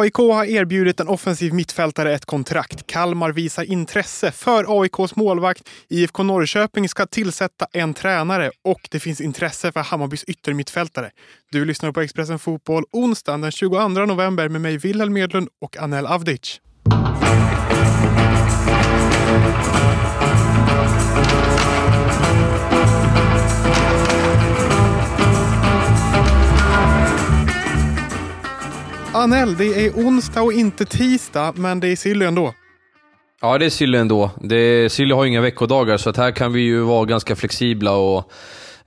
AIK har erbjudit en offensiv mittfältare ett kontrakt. Kalmar visar intresse för AIKs målvakt. IFK Norrköping ska tillsätta en tränare och det finns intresse för Hammarbys yttermittfältare. Du lyssnar på Expressen Fotboll onsdagen den 22 november med mig Wilhelm Medlund och Anel Avdic. Anel, det är onsdag och inte tisdag, men det är Silly ändå. Ja, det är Silly ändå. Det, Silly har inga veckodagar, så att här kan vi ju vara ganska flexibla och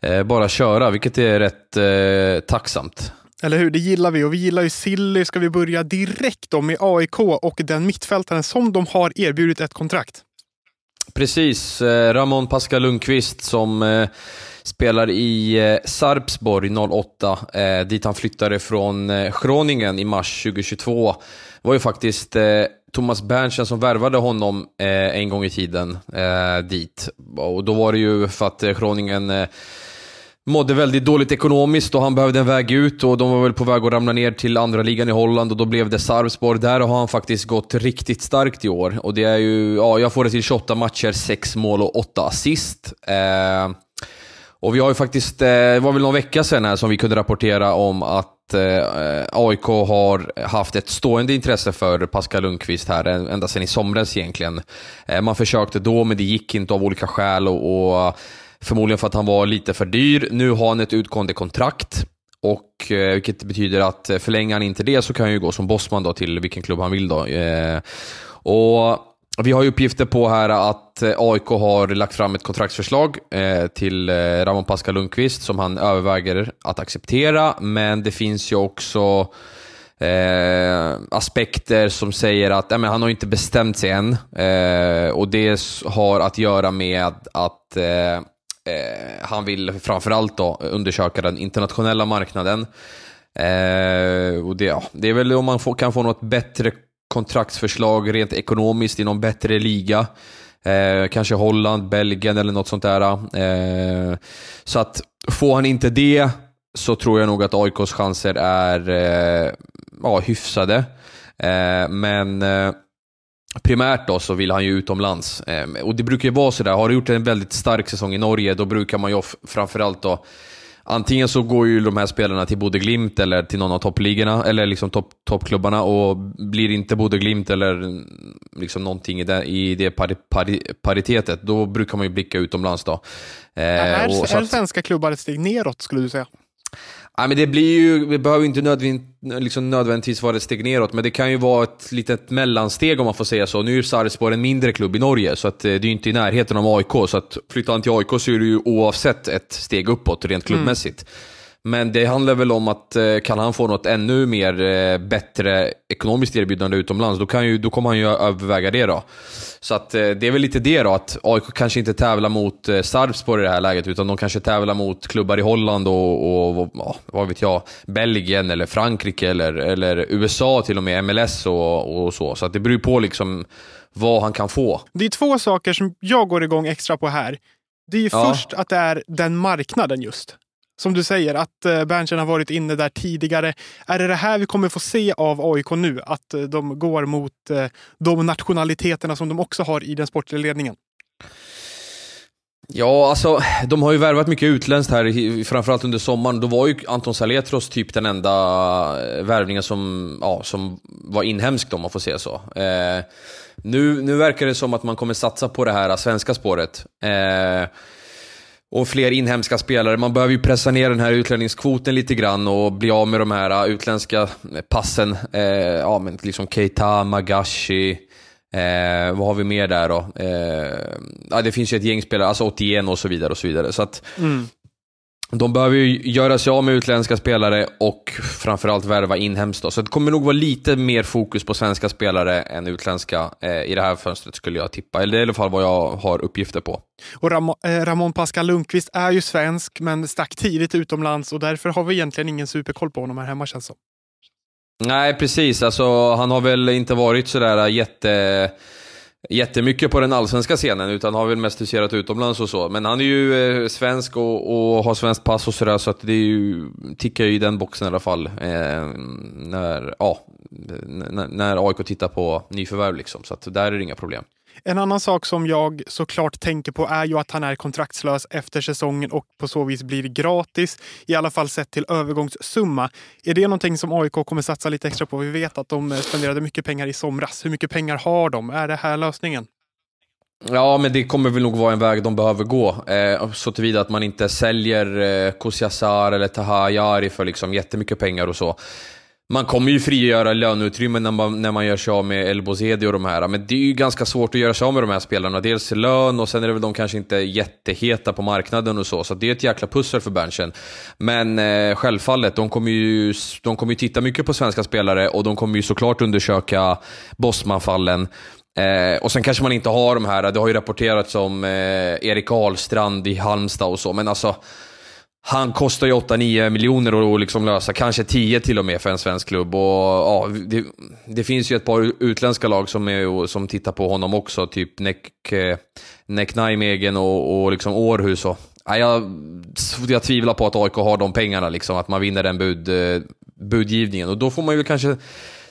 eh, bara köra, vilket är rätt eh, tacksamt. Eller hur? Det gillar vi och vi gillar ju Silly. Ska vi börja direkt då med AIK och den mittfältaren som de har erbjudit ett kontrakt? Precis. Eh, Ramon Pascal Lundqvist som eh, spelar i eh, Sarpsborg 08, eh, dit han flyttade från eh, Groningen i mars 2022. Det var ju faktiskt eh, Thomas Berntsen som värvade honom eh, en gång i tiden eh, dit. Och då var det ju för att eh, Groningen eh, mådde väldigt dåligt ekonomiskt och han behövde en väg ut och de var väl på väg att ramla ner till andra ligan i Holland och då blev det Sarpsborg. Där har han faktiskt gått riktigt starkt i år och det är ju, ja, jag får det till 28 matcher, 6 mål och 8 assist. Eh, och vi har ju faktiskt, eh, det var väl någon vecka sedan här som vi kunde rapportera om att eh, AIK har haft ett stående intresse för Pascal Lundqvist här, ända sedan i somras egentligen. Eh, man försökte då, men det gick inte av olika skäl och, och förmodligen för att han var lite för dyr. Nu har han ett utgående kontrakt. Och, vilket betyder att förlänger han inte det så kan han ju gå som bossman då till vilken klubb han vill. Då. och vi har ju uppgifter på här att eh, AIK har lagt fram ett kontraktsförslag eh, till eh, Ramon Pascal Lundqvist som han överväger att acceptera, men det finns ju också eh, aspekter som säger att äh, men han har inte bestämt sig än. Eh, och det har att göra med att eh, han vill framförallt då undersöka den internationella marknaden. och det, ja, det är väl om man får, kan få något bättre kontraktsförslag rent ekonomiskt i någon bättre liga. Eh, kanske Holland, Belgien eller något sånt där. Eh, så att får han inte det så tror jag nog att AIKs chanser är eh, ja, hyfsade. Eh, men eh, primärt då så vill han ju utomlands. Eh, och det brukar ju vara sådär, har du gjort en väldigt stark säsong i Norge, då brukar man ju framförallt då Antingen så går ju de här spelarna till Bode Glimt eller till någon av toppligorna, eller liksom topp, toppklubbarna och blir inte Bode Glimt eller liksom någonting i det, i det pari, pari, paritetet, då brukar man ju blicka utomlands då. Eh, är, och, är att, svenska klubbar ett steg neråt skulle du säga? Ja, men det blir ju, det behöver inte nödvändigt, liksom nödvändigtvis vara ett steg neråt, men det kan ju vara ett litet mellansteg om man får säga så. Nu är Sarpsborg en mindre klubb i Norge, så att eh, det är ju inte i närheten av AIK. Så att flyttar han till AIK så är det ju oavsett ett steg uppåt rent klubbmässigt. Mm. Men det handlar väl om att eh, kan han få något ännu mer eh, bättre ekonomiskt erbjudande utomlands, då, kan ju, då kommer han ju överväga det då. Så att det är väl lite det då, att AIK kanske inte tävlar mot Sarpsborg i det här läget, utan de kanske tävlar mot klubbar i Holland och, och ja, vad vet jag, Belgien eller Frankrike eller, eller USA till och med, MLS och, och så. Så att det beror på liksom vad han kan få. Det är två saker som jag går igång extra på här. Det är ju ja. först att det är den marknaden just. Som du säger, att eh, Berntsen har varit inne där tidigare. Är det det här vi kommer få se av AIK nu? Att eh, de går mot eh, de nationaliteterna som de också har i den sportliga ledningen? Ja, alltså de har ju värvat mycket utländskt här, framförallt under sommaren. Då var ju Anton Saletros typ den enda värvningen som, ja, som var inhemsk om man får säga så. Eh, nu, nu verkar det som att man kommer satsa på det här svenska spåret. Eh, och fler inhemska spelare. Man behöver ju pressa ner den här utlänningskvoten lite grann och bli av med de här äh, utländska eh, passen. Eh, ja, men liksom Keita, Magashi, eh, vad har vi mer där då? Eh, ja, det finns ju ett gäng spelare, alltså 81 och så vidare. och så vidare. Så att, mm. De behöver ju göra sig av med utländska spelare och framförallt värva inhemskt. Då. Så det kommer nog vara lite mer fokus på svenska spelare än utländska eh, i det här fönstret skulle jag tippa. Eller i alla fall vad jag har uppgifter på. Och Ram eh, Ramon Pascal Lundqvist är ju svensk men stack tidigt utomlands och därför har vi egentligen ingen superkoll på honom här hemma känns som. Nej, precis. Alltså, han har väl inte varit sådär jätte jättemycket på den allsvenska scenen, utan har väl mest huserat utomlands och så. Men han är ju eh, svensk och, och har svenskt pass och sådär, så att det är ju, tickar ju i den boxen i alla fall. Eh, när, ja, när, när AIK tittar på nyförvärv liksom, så att där är det inga problem. En annan sak som jag såklart tänker på är ju att han är kontraktslös efter säsongen och på så vis blir gratis, i alla fall sett till övergångssumma. Är det någonting som AIK kommer satsa lite extra på? Vi vet att de eh, spenderade mycket pengar i somras. Hur mycket pengar har de? Är det här lösningen? Ja, men det kommer väl nog vara en väg de behöver gå. Eh, så tillvida att man inte säljer eh, Kusiasar eller Tahayari för liksom jättemycket pengar och så. Man kommer ju frigöra löneutrymme när man, när man gör sig av med Elbouzedi och de här, men det är ju ganska svårt att göra sig av med de här spelarna. Dels lön och sen är det väl de kanske inte jätteheta på marknaden och så, så det är ett jäkla pussel för Berntsen. Men eh, självfallet, de kommer, ju, de kommer ju titta mycket på svenska spelare och de kommer ju såklart undersöka Bosman-fallen. Eh, och sen kanske man inte har de här, det har ju rapporterats om eh, Erik Ahlstrand i Halmstad och så, men alltså han kostar ju 8-9 miljoner att liksom lösa, kanske 10 till och med för en svensk klubb. Och, ja, det, det finns ju ett par utländska lag som, är, som tittar på honom också, typ Neck, eh, Neck Nijmegen och, och liksom Århus. Och, ja, jag, jag tvivlar på att AIK har de pengarna, liksom, att man vinner den bud, eh, budgivningen. Och då får man ju kanske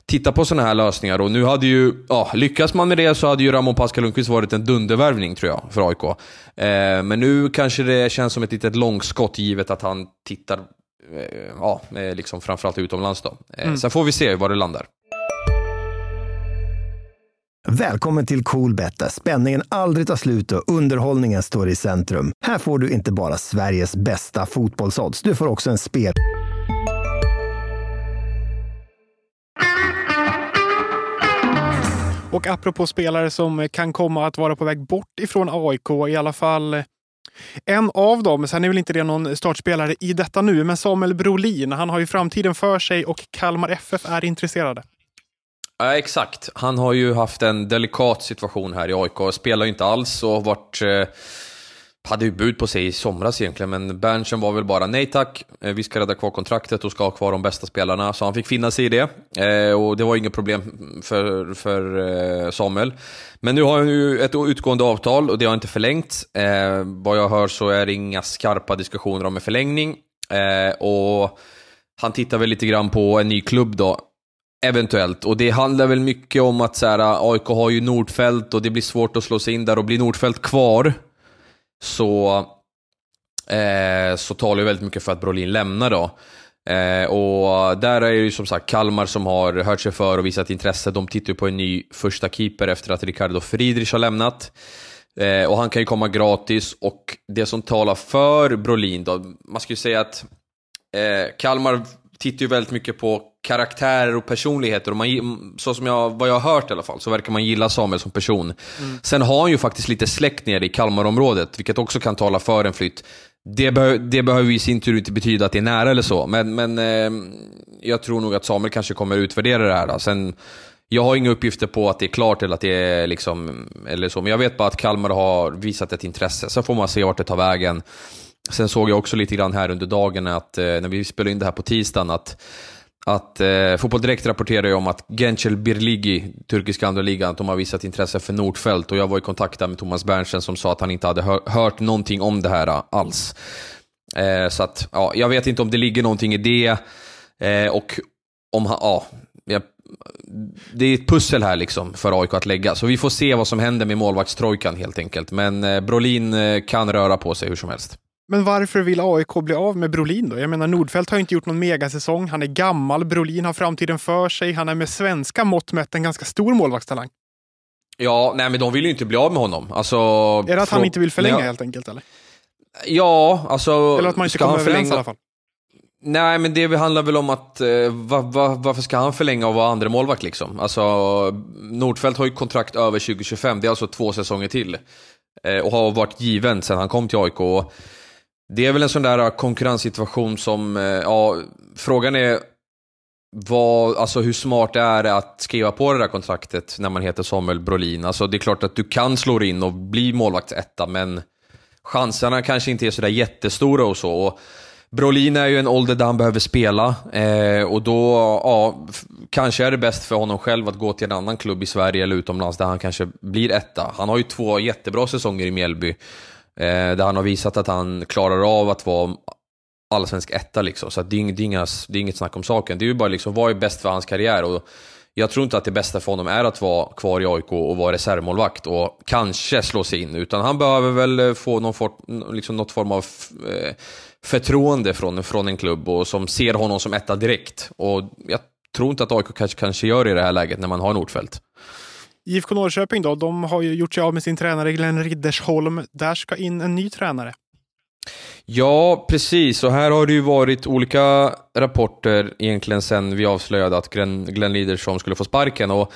titta på sådana här lösningar. Och nu hade ju, ja, lyckas man med det så hade ju Ramon Pascal Lundqvist varit en dundervärvning tror jag, för AIK. Eh, men nu kanske det känns som ett litet långskott givet att han tittar, eh, ja, liksom framförallt utomlands då. Eh, mm. Sen får vi se var det landar. Välkommen till Coolbet där spänningen aldrig tar slut och underhållningen står i centrum. Här får du inte bara Sveriges bästa fotbollsodds, du får också en spel... Och apropå spelare som kan komma att vara på väg bort ifrån AIK, i alla fall en av dem, sen är väl inte det någon startspelare i detta nu, men Samuel Brolin. Han har ju framtiden för sig och Kalmar FF är intresserade. Ja, exakt. Han har ju haft en delikat situation här i AIK. Spelar ju inte alls och varit eh, hade ju bud på sig i somras egentligen, men Berntsen var väl bara nej tack, eh, vi ska rädda kvar kontraktet och ska ha kvar de bästa spelarna, så han fick finna sig i det. Eh, och det var inget problem för, för eh, Samuel. Men nu har han ju ett utgående avtal och det har inte förlängts. Eh, vad jag hör så är det inga skarpa diskussioner om en förlängning. Eh, och han tittar väl lite grann på en ny klubb då, Eventuellt, och det handlar väl mycket om att så här, ah, AIK har ju Nordfält och det blir svårt att slå sig in där och blir Nordfält kvar så, eh, så talar ju väldigt mycket för att Brolin lämnar då. Eh, och där är det ju som sagt Kalmar som har hört sig för och visat intresse. De tittar ju på en ny första keeper efter att Ricardo Friedrich har lämnat. Eh, och han kan ju komma gratis och det som talar för Brolin då, man ska ju säga att eh, Kalmar tittar ju väldigt mycket på karaktärer och personligheter. Och man, så som jag, vad jag har hört i alla fall, så verkar man gilla Samuel som person. Mm. Sen har han ju faktiskt lite släkt nere i Kalmarområdet, vilket också kan tala för en flytt. Det, be det behöver i sin tur inte betyda att det är nära eller så, men, men eh, jag tror nog att Samuel kanske kommer utvärdera det här. Då. Sen, jag har inga uppgifter på att det är klart eller att det är liksom, eller så, men jag vet bara att Kalmar har visat ett intresse. Sen får man se vart det tar vägen. Sen såg jag också lite grann här under dagen att, eh, när vi spelade in det här på tisdagen, att att eh, Fotboll Direkt rapporterar ju om att Gençel Birligi, turkiska andra ligan, att de har visat intresse för Nordfält och jag var i kontakt med Thomas Berntsen som sa att han inte hade hör, hört någonting om det här eh, alls. Eh, så att, ja, jag vet inte om det ligger någonting i det eh, och om han, ja, jag, det är ett pussel här liksom för AIK att lägga, så vi får se vad som händer med målvaktstrojkan helt enkelt. Men eh, Brolin eh, kan röra på sig hur som helst. Men varför vill AIK bli av med Brolin då? Jag menar Nordfeldt har inte gjort någon megasäsong. Han är gammal. Brolin har framtiden för sig. Han är med svenska mått mätt en ganska stor målvaktstalang. Ja, nej men de vill ju inte bli av med honom. Alltså, är det att han inte vill förlänga helt enkelt eller? Ja, alltså... Eller att man inte kommer överens förlänga... i alla fall? Nej, men det handlar väl om att eh, va, va, varför ska han förlänga och vara andra målvakt liksom? Alltså, Nordfeldt har ju kontrakt över 2025, det är alltså två säsonger till. Eh, och har varit given sedan han kom till AIK. Det är väl en sån där äh, konkurrenssituation som, äh, ja, frågan är vad, alltså hur smart det är att skriva på det där kontraktet när man heter Samuel Brolin. Alltså det är klart att du kan slå in och bli målvaktsetta, men chanserna kanske inte är sådär jättestora och så. Och Brolin är ju en ålder där han behöver spela eh, och då, ja, kanske är det bäst för honom själv att gå till en annan klubb i Sverige eller utomlands där han kanske blir etta. Han har ju två jättebra säsonger i Mjällby, Eh, där han har visat att han klarar av att vara allsvensk etta liksom. Så det är, inget, det, är inga, det är inget snack om saken. Det är ju bara liksom, vad är bäst för hans karriär? Och jag tror inte att det bästa för honom är att vara kvar i AIK och vara reservmålvakt och kanske slå sig in, utan han behöver väl eh, få någon for, liksom något form av eh, förtroende från, från en klubb och som ser honom som etta direkt. Och jag tror inte att AIK kanske, kanske gör det i det här läget när man har Nordfeldt. IFK Norrköping då, de har ju gjort sig av med sin tränare Glenn Riddersholm. Där ska in en ny tränare. Ja, precis. Och här har det ju varit olika rapporter egentligen sen vi avslöjade att Glenn, Glenn Riddersholm skulle få sparken. Och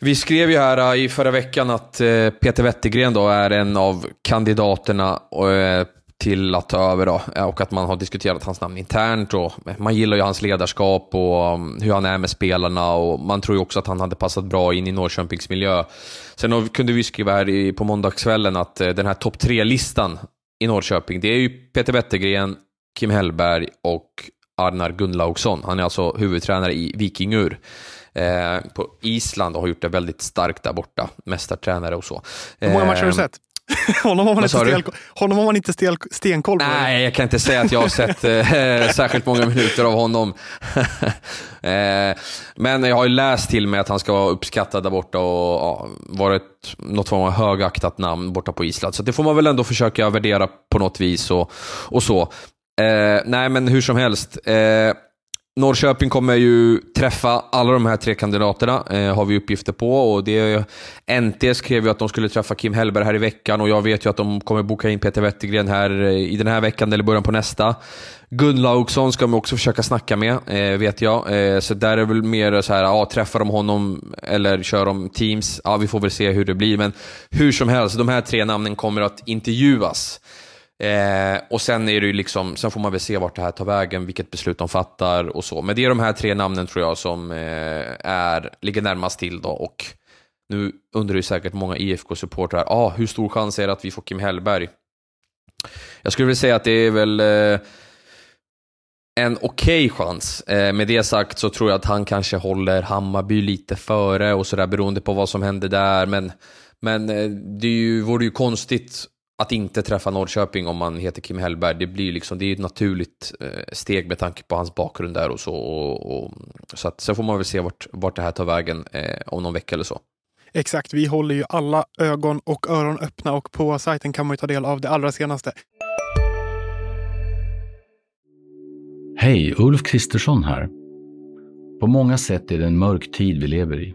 vi skrev ju här äh, i förra veckan att äh, Peter Wettergren då är en av kandidaterna äh, till att ta över då, och att man har diskuterat hans namn internt. Och man gillar ju hans ledarskap och um, hur han är med spelarna och man tror ju också att han hade passat bra in i Norrköpings miljö. Sen kunde vi skriva här på måndagskvällen att den här topp tre-listan i Norrköping, det är ju Peter Wettergren, Kim Hellberg och Arnar Gunnlaugsson. Han är alltså huvudtränare i Vikingur eh, på Island och har gjort det väldigt starkt där borta. Mästartränare och så. Hur många matcher har du eh, sett? honom har man, inte, stel, honom har man inte stel, stenkoll på. Nej, jag kan inte säga att jag har sett eh, särskilt många minuter av honom. eh, men jag har ju läst till mig att han ska vara uppskattad där borta och ja, varit något form av högaktat namn borta på Island. Så det får man väl ändå försöka värdera på något vis och, och så. Eh, nej, men hur som helst. Eh, Norrköping kommer ju träffa alla de här tre kandidaterna, eh, har vi uppgifter på. Och det, NT skrev ju att de skulle träffa Kim Hellberg här i veckan och jag vet ju att de kommer boka in Peter Wettergren här eh, i den här veckan eller början på nästa. Gunnlaugsson ska de också försöka snacka med, eh, vet jag. Eh, så där är det väl mer så här, ja, träffar de honom eller kör de Teams? Ja, vi får väl se hur det blir. Men hur som helst, de här tre namnen kommer att intervjuas. Eh, och sen är det ju liksom, sen får man väl se vart det här tar vägen, vilket beslut de fattar och så. Men det är de här tre namnen tror jag som eh, är, ligger närmast till då. Och nu undrar ju säkert många IFK-supportrar, ah, hur stor chans är det att vi får Kim Hellberg? Jag skulle vilja säga att det är väl eh, en okej okay chans. Eh, med det sagt så tror jag att han kanske håller Hammarby lite före och sådär beroende på vad som händer där. Men, men eh, det ju, vore ju konstigt att inte träffa Norrköping om man heter Kim Hellberg, det blir liksom, det är ett naturligt eh, steg med tanke på hans bakgrund där och så. Och, och, så att, sen får man väl se vart, vart det här tar vägen eh, om någon vecka eller så. Exakt, vi håller ju alla ögon och öron öppna och på sajten kan man ju ta del av det allra senaste. Hej, Ulf Kristersson här. På många sätt är det en mörk tid vi lever i.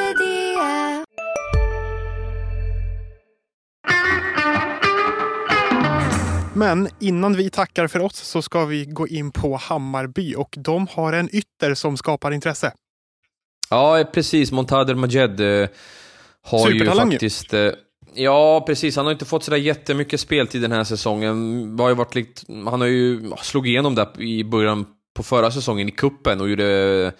Men innan vi tackar för oss så ska vi gå in på Hammarby och de har en ytter som skapar intresse. Ja, precis. Montader Majed eh, har ju faktiskt... Eh, ja, precis. Han har inte fått sådär jättemycket speltid den här säsongen. Har ju varit likt, han har ju slagit igenom där i början på förra säsongen i kuppen och gjorde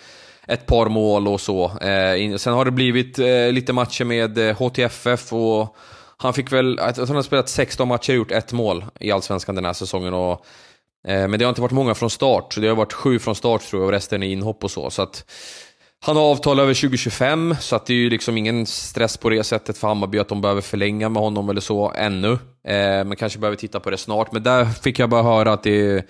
ett par mål och så. Eh, sen har det blivit eh, lite matcher med HTFF eh, och han fick väl, han har spelat 16 matcher och gjort ett mål i Allsvenskan den här säsongen. Och, eh, men det har inte varit många från start, så det har varit sju från start tror jag och resten är inhopp och så. så att, han har avtal över 2025, så att det är ju liksom ingen stress på det sättet för Hammarby att de behöver förlänga med honom eller så ännu. Eh, men kanske behöver titta på det snart. Men där fick jag bara höra att det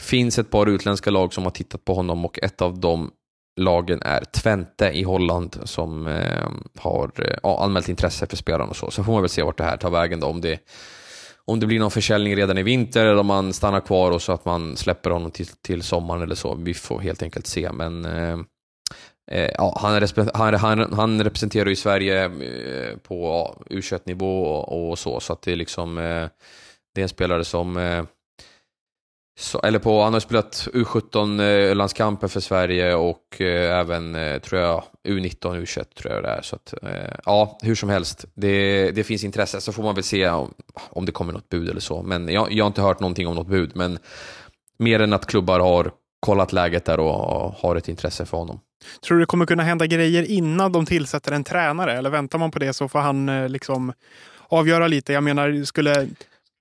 finns ett par utländska lag som har tittat på honom och ett av dem lagen är Twente i Holland som eh, har eh, anmält intresse för spelaren och så. Så får man väl se vart det här tar vägen då, om det, om det blir någon försäljning redan i vinter eller om man stannar kvar och så att man släpper honom till, till sommaren eller så. Vi får helt enkelt se, men eh, eh ja, han, han, han, han, representerar ju Sverige eh, på U21-nivå och, och, så, så att det är liksom eh, det är en spelare som eh, så, eller på, han har spelat U17-landskamper eh, för Sverige och eh, även, eh, tror jag, U19, U21 tror jag det är. Så att, eh, ja, hur som helst, det, det finns intresse. Så får man väl se om, om det kommer något bud eller så. Men jag, jag har inte hört någonting om något bud. Men mer än att klubbar har kollat läget där och har ett intresse för honom. Tror du det kommer kunna hända grejer innan de tillsätter en tränare? Eller väntar man på det så får han eh, liksom avgöra lite? Jag menar, skulle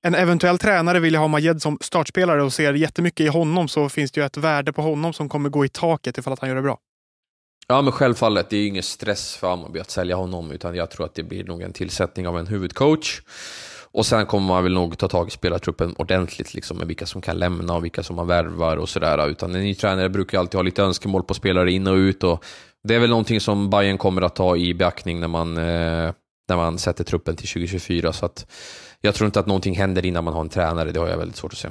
en eventuell tränare vill ha Majed som startspelare och ser jättemycket i honom så finns det ju ett värde på honom som kommer gå i taket ifall att han gör det bra. Ja, men självfallet. Det är ju ingen stress för Hammarby att sälja honom, utan jag tror att det blir nog en tillsättning av en huvudcoach. Och sen kommer man väl nog ta tag i spelartruppen ordentligt, liksom, med vilka som kan lämna och vilka som man värvar och sådär. Utan en ny tränare brukar alltid ha lite önskemål på spelare in och ut. Och det är väl någonting som Bayern kommer att ta i beaktning när man, eh, när man sätter truppen till 2024. Så att jag tror inte att någonting händer innan man har en tränare. Det har jag väldigt svårt att se.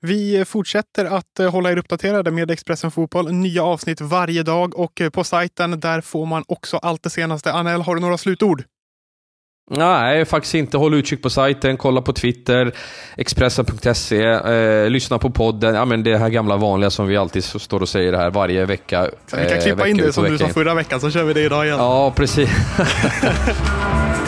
Vi fortsätter att eh, hålla er uppdaterade med Expressen Fotboll. Nya avsnitt varje dag och eh, på sajten där får man också allt det senaste. Anel, har du några slutord? Nej, faktiskt inte. Håll utkik på sajten, kolla på Twitter, Expressen.se, eh, lyssna på podden. Ja, men det här gamla vanliga som vi alltid står och säger här varje vecka. Så vi kan eh, klippa in det som du sa förra veckan, så kör vi det idag igen. Ja, precis.